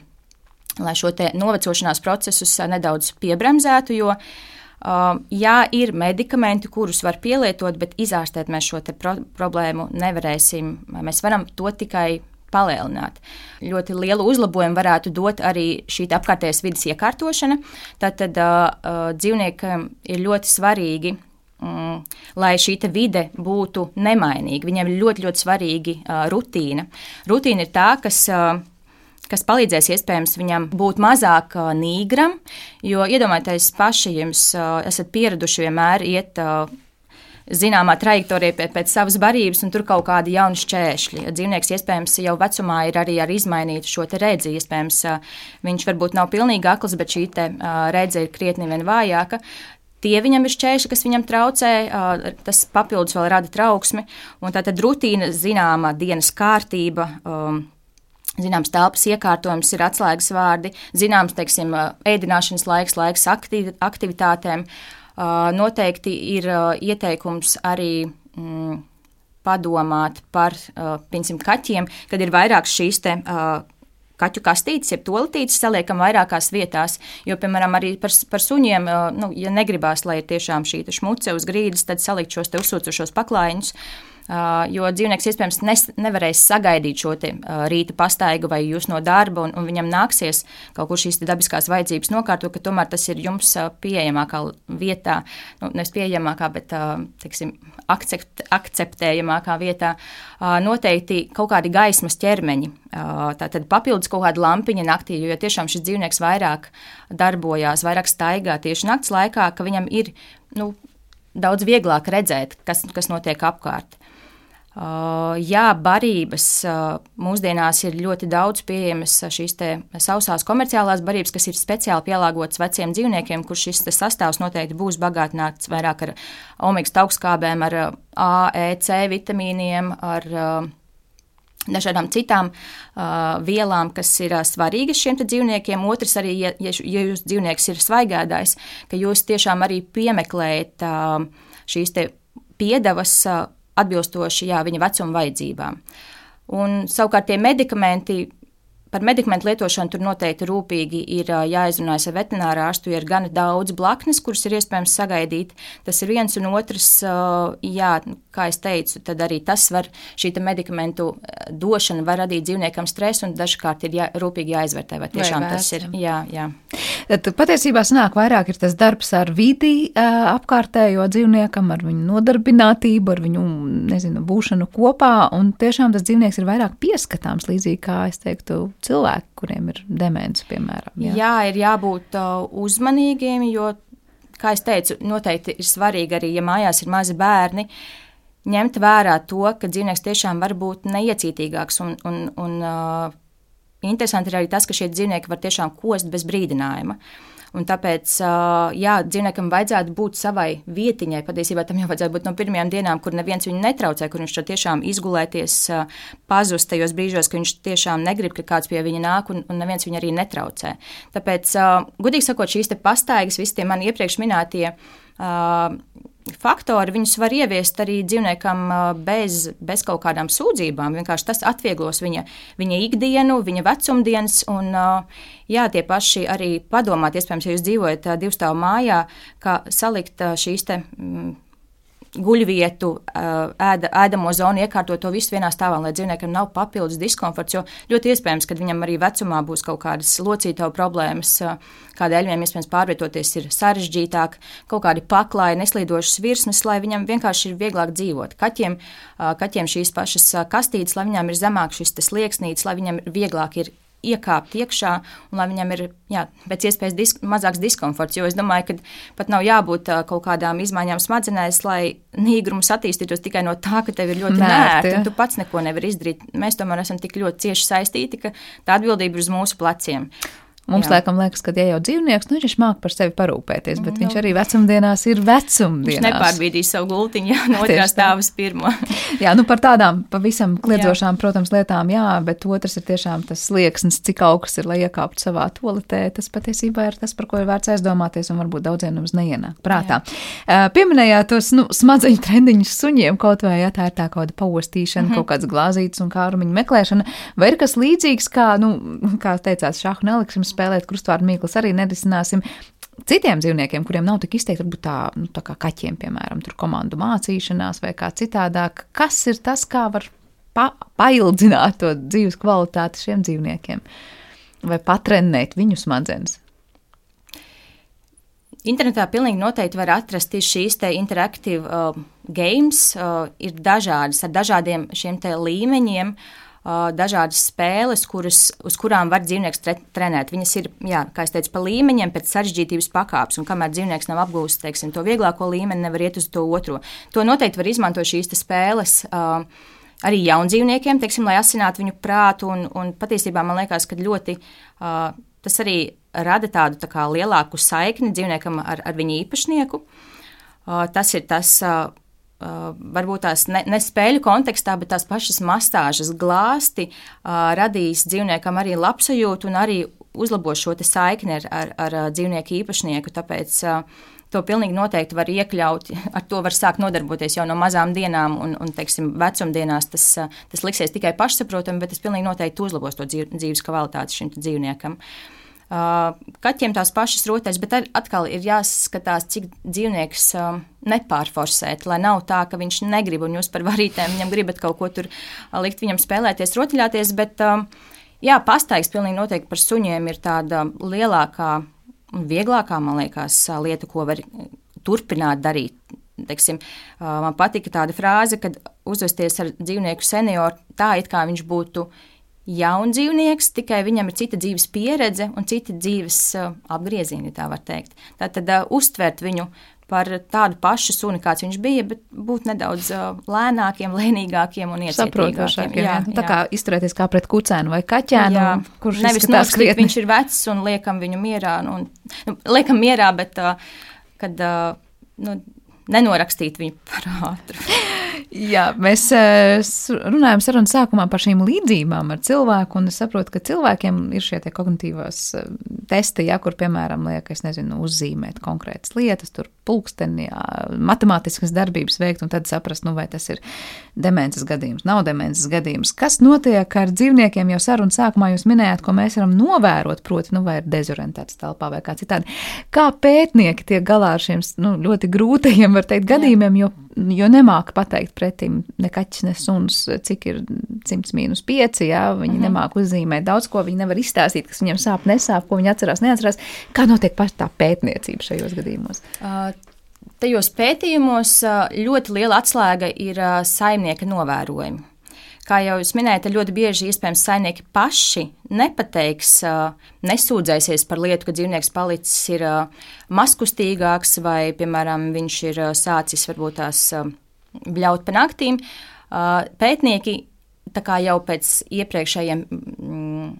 lai šo novecošanās procesus nedaudz piebremzētu. Jo Uh, jā, ir medikamenti, kurus var pielietot, bet izārstēt mēs šo pro problēmu nevarēsim. Mēs varam to tikai palielināt. Ļoti lielu uzlabojumu varētu dot arī šī apkārtējās vidas iekārtošana. Tātad uh, uh, dzīvniekam ir ļoti svarīgi. Mm, lai šī vide būtu nemainīga. Viņam ir ļoti, ļoti svarīga uh, rutīna. Rutīna ir tā, kas uh, kas palīdzēs iespējams viņam būt mazāk nīgram. Jo iedomājieties, paši jums esat pieraduši vienmēr iet zināmā trajektorijā pēc, pēc savas barības, un tur kaut kādi jauni šķēršļi. Dzīvnieks iespējams jau vecumā ir arī ar izmainītu šo redzi. Iespējams, viņš varbūt nav pilnīgi akls, bet šī redze ir krietni vien vājāka. Tie viņam ir šķēršļi, kas viņam traucē, tas papildus vēl rada trauksmi. Un tā tad rutīna, zināma dienas kārtība. Zināms, telpas iekārtojums ir atslēgas vārdi, zināms, teiksim, ēdināšanas laiks, laiks aktivitātēm. Noteikti ir ieteikums arī mm, padomāt par, piemēram, kaķiem, kad ir vairākas šīs te kaķu kastītes, jeb tolatītes saliekam vairākās vietās. Jo, piemēram, arī par, par suņiem, nu, ja negribās, lai ir tiešām šī šmuce uz grīdas, tad salikt šos uzsūcošos paklājiņus. Jo dzīvnieks iespējams nes, nevarēs sagaidīt šo te, rīta pastaigu vai jūs no darba, un, un viņam nāksies kaut kur šīs dabiskās vajadzības nokārtot, ka tomēr tas ir jums pieejamākā vietā, nu, nevis pieejamākā, bet teiksim, akcept, akceptējamākā vietā. Noteikti kaut kādi gaismas ķermeņi, tātad papildus kaut kāda lampiņa naktī, jo tiešām šis dzīvnieks vairāk darbojās, vairāk staigā tieši nakts laikā, ka viņam ir nu, daudz vieglāk redzēt, kas, kas notiek apkārt. Uh, jā, barības uh, mūsdienās ir ļoti daudz pieejamas uh, šīs sausās komerciālās barības, kas ir speciāli pielāgotas veciem dzīvniekiem, kur šis sastāvs noteikti būs bagātināts vairāk ar omega augstskābēm, ar A, E, C vitamīniem, ar dažādām citām uh, vielām, kas ir uh, svarīgas šiem dzīvniekiem. Otrs, arī, ja, ja, jūsu dzīvnieks ir svaigādājs, ka jūs tiešām arī piemeklējat uh, šīs piedevas. Uh, atbilstoši jā, viņa vecuma vajadzībām. Un, savukārt tie medikamenti, par medikamentu lietošanu tur noteikti rūpīgi ir jāizrunājas ar veterināru ārstu, ir gan daudz blaknes, kuras ir iespējams sagaidīt. Tas ir viens un otrs, jā, kā jau teicu, tad arī tas var, šī medikamentu došana var radīt dzīvniekam stresu, un dažkārt ir jā, rūpīgi jāizvērtē, vai tiešām vai tas ir. Jā, jā. Tad patiesībā sanāk vairāk ir tas darbs ar vidi apkārtējo dzīvniekam, ar viņu nodarbinātību, ar viņu, nezinu, būšanu kopā, un tiešām tas dzīvnieks ir vairāk pieskatāms, līdzīgi kā es teiktu, cilvēki, kuriem ir demence, piemēram. Jā, jā ir jābūt uzmanīgiem, jo, kā jau teicu, noteikti ir svarīgi arī, ja mājās ir mazi bērni, ņemt vērā to, ka dzīvnieks tiešām var būt neiecītīgāks. Un, un, un, uh, interesanti ir arī tas, ka šie dzīvnieki var tiešām kost bez brīdinājuma. Uh, Un tāpēc, jā, dzīvniekam vajadzētu būt savai vietiņai. Patiesībā tam jau vajadzētu būt no pirmajām dienām, kur neviens viņu netraucē, kur viņš tiešām izgulēties, pazust tajos brīžos, ka viņš tiešām negrib, ka kāds pie viņa nāk, un, un neviens viņu arī netraucē. Tāpēc, gudīgi sakot, šīs pastaigas, visi tie mani iepriekš minētie faktori, viņus var ieviest arī dzīvniekam bez, bez kaut kādām sūdzībām. Vienkārši tas atvieglos viņa, viņa ikdienu, viņa vecumdienas. Un, jā, tie paši arī padomāt, iespējams, ja jūs dzīvojat divstāvu mājā, kā salikt šīs te. Mm, guļvietu, ēda, ēdamo zonu, iekārtot to visu vienā stāvā, lai dzīvniekam nav papildus diskomforts. Jo ļoti iespējams, ka viņam arī vecumā būs kaut kādas locītavu problēmas, kādēļ viņam iespējams pārvietoties ir sarežģītāk, kaut kādi paklāji, neslīdošas virsmas, lai viņam vienkārši ir vieglāk dzīvot. Kaķiem, kaķiem šīs pašas kastītes, lai viņām ir zemāks šis slieksnītis, lai viņam vieglāk ir iekāpt iekšā, un lai viņam ir jā, pēc iespējas disk, mazāks diskomforts. Jo es domāju, ka pat nav jābūt uh, kaut kādām izmaiņām smadzenēs, lai nīgrums attīstītos tikai no tā, ka tev ir ļoti nērti, un tu pats neko nevari izdarīt. Mēs tomēr esam tik ļoti cieši saistīti, ka tā atbildība ir uz mūsu pleciem. Mums Jā. laikam liekas, ka, ja jau dzīvnieks, nu, viņš māca par sevi parūpēties, bet nu, viņš arī vecumdienās ir vecumdienās. Viņš nepārbīdīs savu gultiņu, jā, no otrā stāva uz pirmo. jā, nu par tādām pavisam kliedzošām, jā. protams, lietām, jā, bet otrs ir tiešām tas slieksnis, cik augsts ir, lai iekāptu savā toaletē. Tas patiesībā ir tas, par ko ir vērts aizdomāties, un varbūt daudziem mums neienāk prātā. Jā. Pieminējāt tos nu, smadzeņu trendiņus suņiem, kaut vai ja tā ir tā kaut kāda paostīšana, mm -hmm. kaut kāds glāzītes un kārumiņu meklēšana, vai ir kas līdzīgs, kā, nu, kā teicāt, šāhu neliksim spēlēt krustvārdu mīklas arī nerisināsim. Citiem dzīvniekiem, kuriem nav tik izteikti, varbūt tā, nu, tā kā kaķiem, piemēram, tur komandu mācīšanās vai kā citādāk, kas ir tas, kā var pa paildzināt to dzīves kvalitāti šiem dzīvniekiem vai patrenēt viņu smadzenes? Internetā pilnīgi noteikti var atrast šīs interaktīvas uh, games, uh, ir dažādas ar dažādiem šiem līmeņiem. Uh, dažādas spēles, kuras, uz kurām var dzīvnieks tre, trenēt. Viņas ir, jā, kā jau teicu, pa līmeņiem, pēc sarežģītības pakāpes, un kamēr dzīvnieks nav apgūstis teiksim, to vieglāko līmeni, nevar iet uz to otro. To noteikti var izmantot šīs spēles. Uh, Arī jaundzīvniekiem, teiksim, lai asinātu viņu prātu, un, un patiesībā man liekas, ka ļoti uh, tas arī rada tādu tā kā, lielāku saikni dzīvniekam ar, ar viņa īpašnieku. Uh, tas ir tas, uh, Uh, varbūt tās ne, ne spēļu kontekstā, bet tās pašas masāžas glāsti uh, radīs dzīvniekam arī labsajūtu un arī uzlabos šo saikni ar, ar, ar dzīvnieku īpašnieku. Tāpēc uh, to pilnīgi noteikti var iekļaut, ar to var sākt nodarboties jau no mazām dienām, un, un teiksim, vecumdienās tas, tas liksies tikai pašsaprotami, bet tas pilnīgi noteikti uzlabos to dzīves kvalitāti šim dzīvniekam. Uh, Kaķiem tās pašas rotaļas, bet atkal ir jāskatās, cik dzīvnieks nepārforsēt, lai nav tā, ka viņš negrib un jūs par varītēm viņam gribat kaut ko tur likt viņam spēlēties, rotaļāties, bet jā, pastaigs pilnīgi noteikti par suņiem ir tāda lielākā un vieglākā, man liekas, lieta, ko var turpināt darīt. Teiksim, man patika tāda frāze, kad uzvesties ar dzīvnieku senioru tā, it kā viņš būtu jauns dzīvnieks, tikai viņam ir cita dzīves pieredze un citi dzīves uh, apgriezieni, tā var teikt. Tātad uh, uztvert viņu par tādu pašu suni, kāds viņš bija, bet būt nedaudz uh, lēnākiem, lēnīgākiem un iecietīgākiem. Jā, jā, tā kā izturēties kā pret kucēnu vai kaķēnu, jā. kurš nevis noskatīt, viņš ir vecs un liekam viņu mierā, nu, un, nu, liekam mierā, bet uh, kad uh, nu, nenorakstīt viņu par ātru. Jā, mēs eh, runājam sarunas sākumā par šīm līdzībām ar cilvēku, un es saprotu, ka cilvēkiem ir šie kognitīvās eh, testi, ja, kur, piemēram, liek, es nezinu, uzzīmēt konkrētas lietas, tur pulksteni, jā, matemātiskas darbības veikt, un tad saprast, nu, vai tas ir demences gadījums, nav demences gadījums. Kas notiek ar dzīvniekiem jau sarunas sākumā jūs minējāt, ko mēs varam novērot, proti, nu, vai ir dezorientēts telpā vai kā citādi. Kā pētnieki tiek galā ar šiem nu, ļoti grūtajiem, var teikt, gadījumiem, jo, jo nemāk pateikt pretim ne kaķis, ne suns, cik ir 100 mīnus 5, jā, viņi mm -hmm. nemāk uzzīmēt daudz ko, viņi nevar izstāstīt, kas viņiem sāp, nesāp, ko viņi atcerās, neatcerās. Kā notiek paša tā pētniecība šajos gadījumos? Uh, Tajos pētījumos ļoti liela atslēga ir saimnieka novērojumi. Kā jau jūs minējāt, ļoti bieži iespējams saimnieki paši nepateiks, nesūdzēsies par lietu, ka dzīvnieks palicis ir maskustīgāks vai, piemēram, viņš ir sācis varbūt tās bļaut pa naktīm. Pētnieki jau pēc iepriekšējiem mm,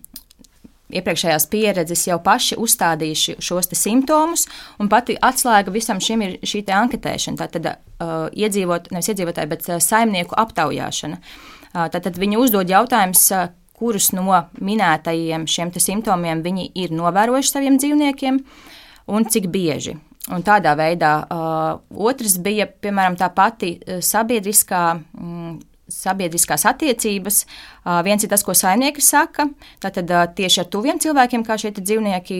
iepriekšējās pieredzes jau paši uzstādījuši šos simptomus, un pati atslēga visam šim ir šī anketēšana. Tātad uh, iedzīvot, nevis iedzīvotāji, bet saimnieku aptaujāšana. Uh, tātad viņi uzdod jautājumus, kurus no minētajiem šiem simptomiem viņi ir novērojuši saviem dzīvniekiem un cik bieži. Un tādā veidā uh, otrs bija, piemēram, tā pati sabiedriskā mm, sabiedriskās attiecības. Viens ir tas, ko saimnieki saka, tātad tieši ar tuviem cilvēkiem, kā šie dzīvnieki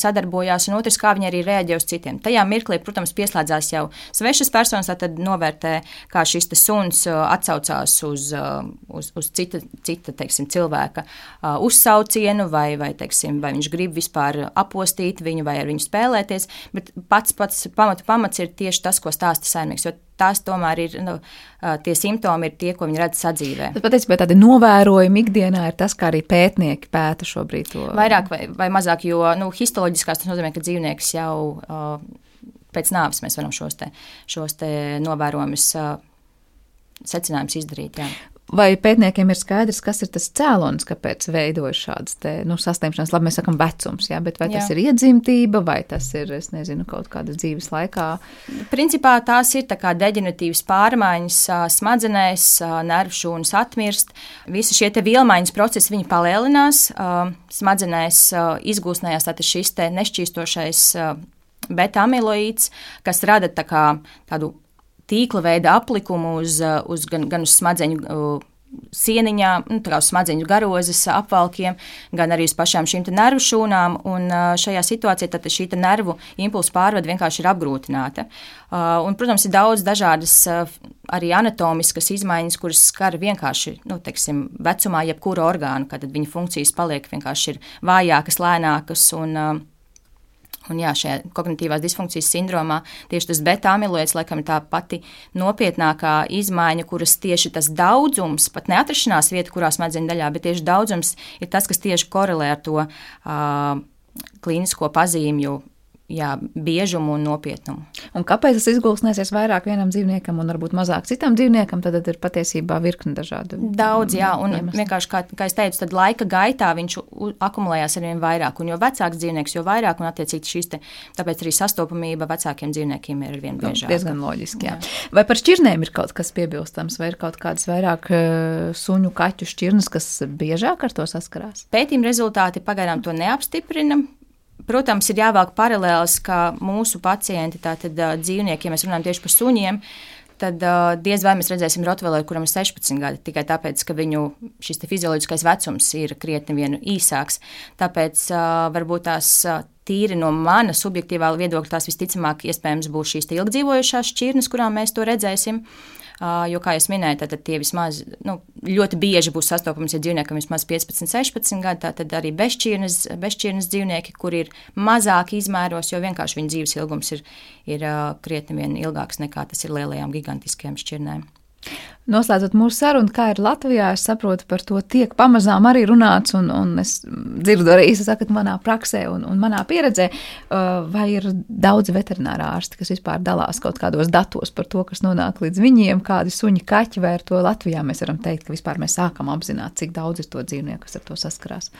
sadarbojās, un otrs, kā viņi arī reaģē uz citiem. Tajā mirklī, protams, pieslēdzās jau svešas personas, tad novērtē, kā šis suns atsaucās uz, uz, uz cita, cita teiksim, cilvēka uzsaucienu, vai, vai, teiksim, vai viņš grib vispār apostīt viņu vai ar viņu spēlēties, bet pats pats pamatu pamats ir tieši tas, ko stāsta saimnieks tās tomēr ir nu, tie simptomi, ir tie, ko viņi redz sadzīvē. Tas patiesībā tādi novērojumi ikdienā ir tas, kā arī pētnieki pēta šobrīd to. Vairāk vai, vai mazāk, jo nu, histoloģiskās tas nozīmē, ka dzīvnieks jau uh, pēc nāves mēs varam šos, te, šos te novērojumus. Uh, secinājums izdarīt. Jā. Vai pētniekiem ir skaidrs, kas ir tas cēlonis, kāpēc veidojas šādas te, nu, saslimšanas? Labi, mēs sakām, vecums, jā, bet vai jā. tas ir iedzimtība, vai tas ir, nezinu, kaut kādas dzīves laikā? Principā tās ir deģeneratīvas pārmaiņas smadzenēs, nervu šūnas atmirst. Visi šie vielmaiņas procesi, palielinās, smadzenēs izgūsnējās šis nešķīstošais beta amiloīds, kas rada tā kā tādu tīkla veida aplikumu uz, uh, uz gan, gan uz smadzeņu uh, sieniņām, nu, kā smadzeņu garozes apvalkiem, gan arī uz pašām šīm nervu šūnām. Un uh, šajā situācijā tad šī nervu impulsu pārvade vienkārši ir apgrūtināta. Un, protams, ir daudz dažādas arī anatomiskas izmaiņas, kuras skar vienkārši nu, teiksim, vecumā, jebkuru orgānu, kad viņa funkcijas paliek vienkārši vājākas, lēnākas. Un, Un jā, šajā kognitīvās disfunkcijas sindromā tieši tas beta-amiloids laikam ir tā pati nopietnākā izmaiņa, kuras tieši tas daudzums, pat neatrašanās vieta, kurā smadzeņu daļā, bet tieši daudzums ir tas, kas tieši korelē ar to uh, klīnisko pazīmju jā, biežumu un nopietnumu. Un kāpēc tas izgulsnēsies vairāk vienam dzīvniekam un varbūt mazāk citam dzīvniekam? Tad ir patiesībā virkni dažādu. Daudz, jā, un iemesli. vienkārši, kā, kā es teicu, tad laika gaitā viņš akumulējās ar vien vairāk. Un jo vecāks dzīvnieks, jo vairāk, un attiecīgi šīs te, tāpēc arī sastopamība vecākiem dzīvniekiem ir ar vien biežāk. Nu, diezgan loģiski, jā. jā. Vai par šķirnēm ir kaut kas piebilstams, vai ir kaut kādas vairāk uh, suņu, kaķu šķirnes, kas biežāk ar to saskarās? Pētījuma rezultāti pagaidām to neapstiprina. Protams, ir jāvelk paralēlis, ka mūsu pacienti, tātad dzīvnieki, ja mēs runājam tieši par suņiem, tad uh, diez vai mēs redzēsim Rottweileru, kuram ir 16 gadi, tikai tāpēc, ka viņu šis fizioloģiskais vecums ir krietni vien īsāks. Tāpēc uh, varbūt tās uh, tīri no mana subjektīvā viedokļa, tās visticamāk iespējams būs šīs ilgdzīvojušās šķirnes, kurām mēs to redzēsim. Uh, Jo, kā jau minēju, tad tie vismaz nu, ļoti bieži būs sastopams, ja dzīvniekam vismaz 15, 16 gadi. Tad arī bezšķirnes, bezšķirnes dzīvnieki, kur ir mazāk izmēros, jo vienkārši viņu dzīves ilgums ir, ir krietni vien ilgāks nekā tas ir lielajām gigantiskajām šķirnēm. Noslēdzot mūsu sarunu, kā ir Latvijā, es saprotu, par to tiek pamazām arī runāts, un, un es dzirdu arī, saku, manā praksē un, un manā pieredzē, uh, vai ir daudz veterinārā ārsti, kas vispār dalās kaut kādos datos par to, kas nonāk līdz viņiem, kādi suņi, kaķi, vai ar to Latvijā mēs varam teikt, ka vispār mēs sākam apzināt, cik daudz ir to dzīvnieku, kas ar to saskarās.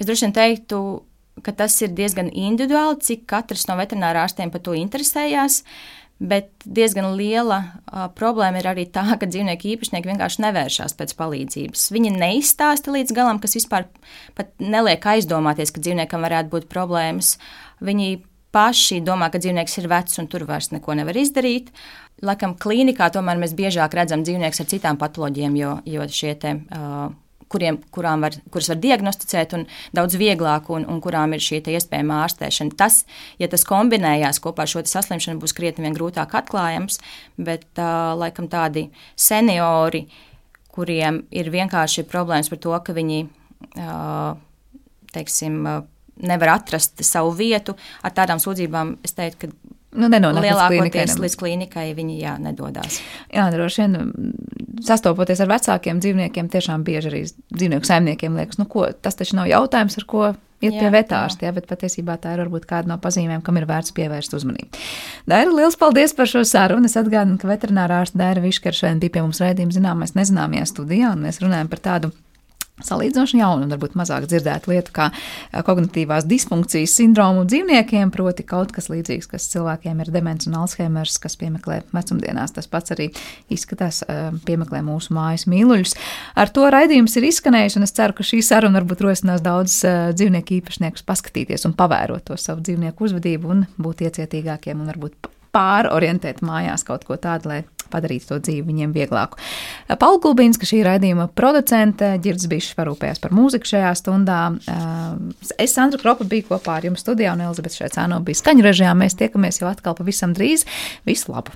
Es droši vien teiktu, ka tas ir diezgan individuāli, cik katrs no veterinārārstiem par to interesējās. Uh, Bet diezgan liela uh, problēma ir arī tā, ka dzīvnieku īpašnieki vienkārši nevēršas pēc palīdzības. Viņi neizstāsta līdz galam, kas vispār neliek aizdomāties, ka dzīvniekam varētu būt problēmas. Viņi paši domā, ka dzīvnieks ir vecs un tur vairs neko nevar izdarīt. Laikam, klīnikā tomēr mēs biežāk redzam dzīvniekus ar citām patoloģijām, jo, jo šie te, uh, kuriem, kurām var, kuras var diagnosticēt un daudz vieglāk, un, un kurām ir šī iespējama ārstēšana. Tas, ja tas kombinējās kopā ar šo saslimšanu, būs krietni grūtāk atklājams, bet uh, laikam tādi seniori, kuriem ir vienkārši problēmas par to, ka viņi, uh, teiksim, uh, nevar atrast savu vietu, ar tādām sūdzībām es teiktu, ka Nu, Lielākoties līdz klīnikai viņi jā, nedodas. Jā, droši vien sastopoties ar vecākiem dzīvniekiem, tiešām bieži arī dzīvnieku saimniekiem liekas, nu, ko, tas taču nav jautājums, ar ko iet jā, pie vetārsta, bet patiesībā tā ir varbūt kāda no pazīmēm, kam ir vērts pievērst uzmanību. Daira, liels paldies par šo sarunu. Es atgādinu, ka veterinārā ārsta Daira Viškara šodien bija pie mums raidījuma zināmais nezināmajā studijā, un mēs runājam par tādu salīdzinoši jaunu un varbūt mazāk dzirdētu lietu, kā kognitīvās disfunkcijas sindromu dzīvniekiem, proti kaut kas līdzīgs, kas cilvēkiem ir demence un alzheimers, kas piemeklē vecumdienās. Tas pats arī izskatās, piemeklē mūsu mājas mīluļus. Ar to raidījums ir izskanējis, un es ceru, ka šī saruna varbūt rosinās daudz dzīvnieku īpašniekus paskatīties un pavērot to savu dzīvnieku uzvedību un būt iecietīgākiem un varbūt pārorientēt mājās kaut ko tādu, lai padarītu to dzīvi viņiem vieglāku. Paula Gulbīns, ka šī raidījuma producente, Girds Bišs parūpējās par mūziku šajā stundā. Es, Sandra Kropa, biju kopā ar jums studijā, un Elizabete Šaicāno bija skaņu režijā. Mēs tiekamies jau atkal pavisam drīz. Visu labu!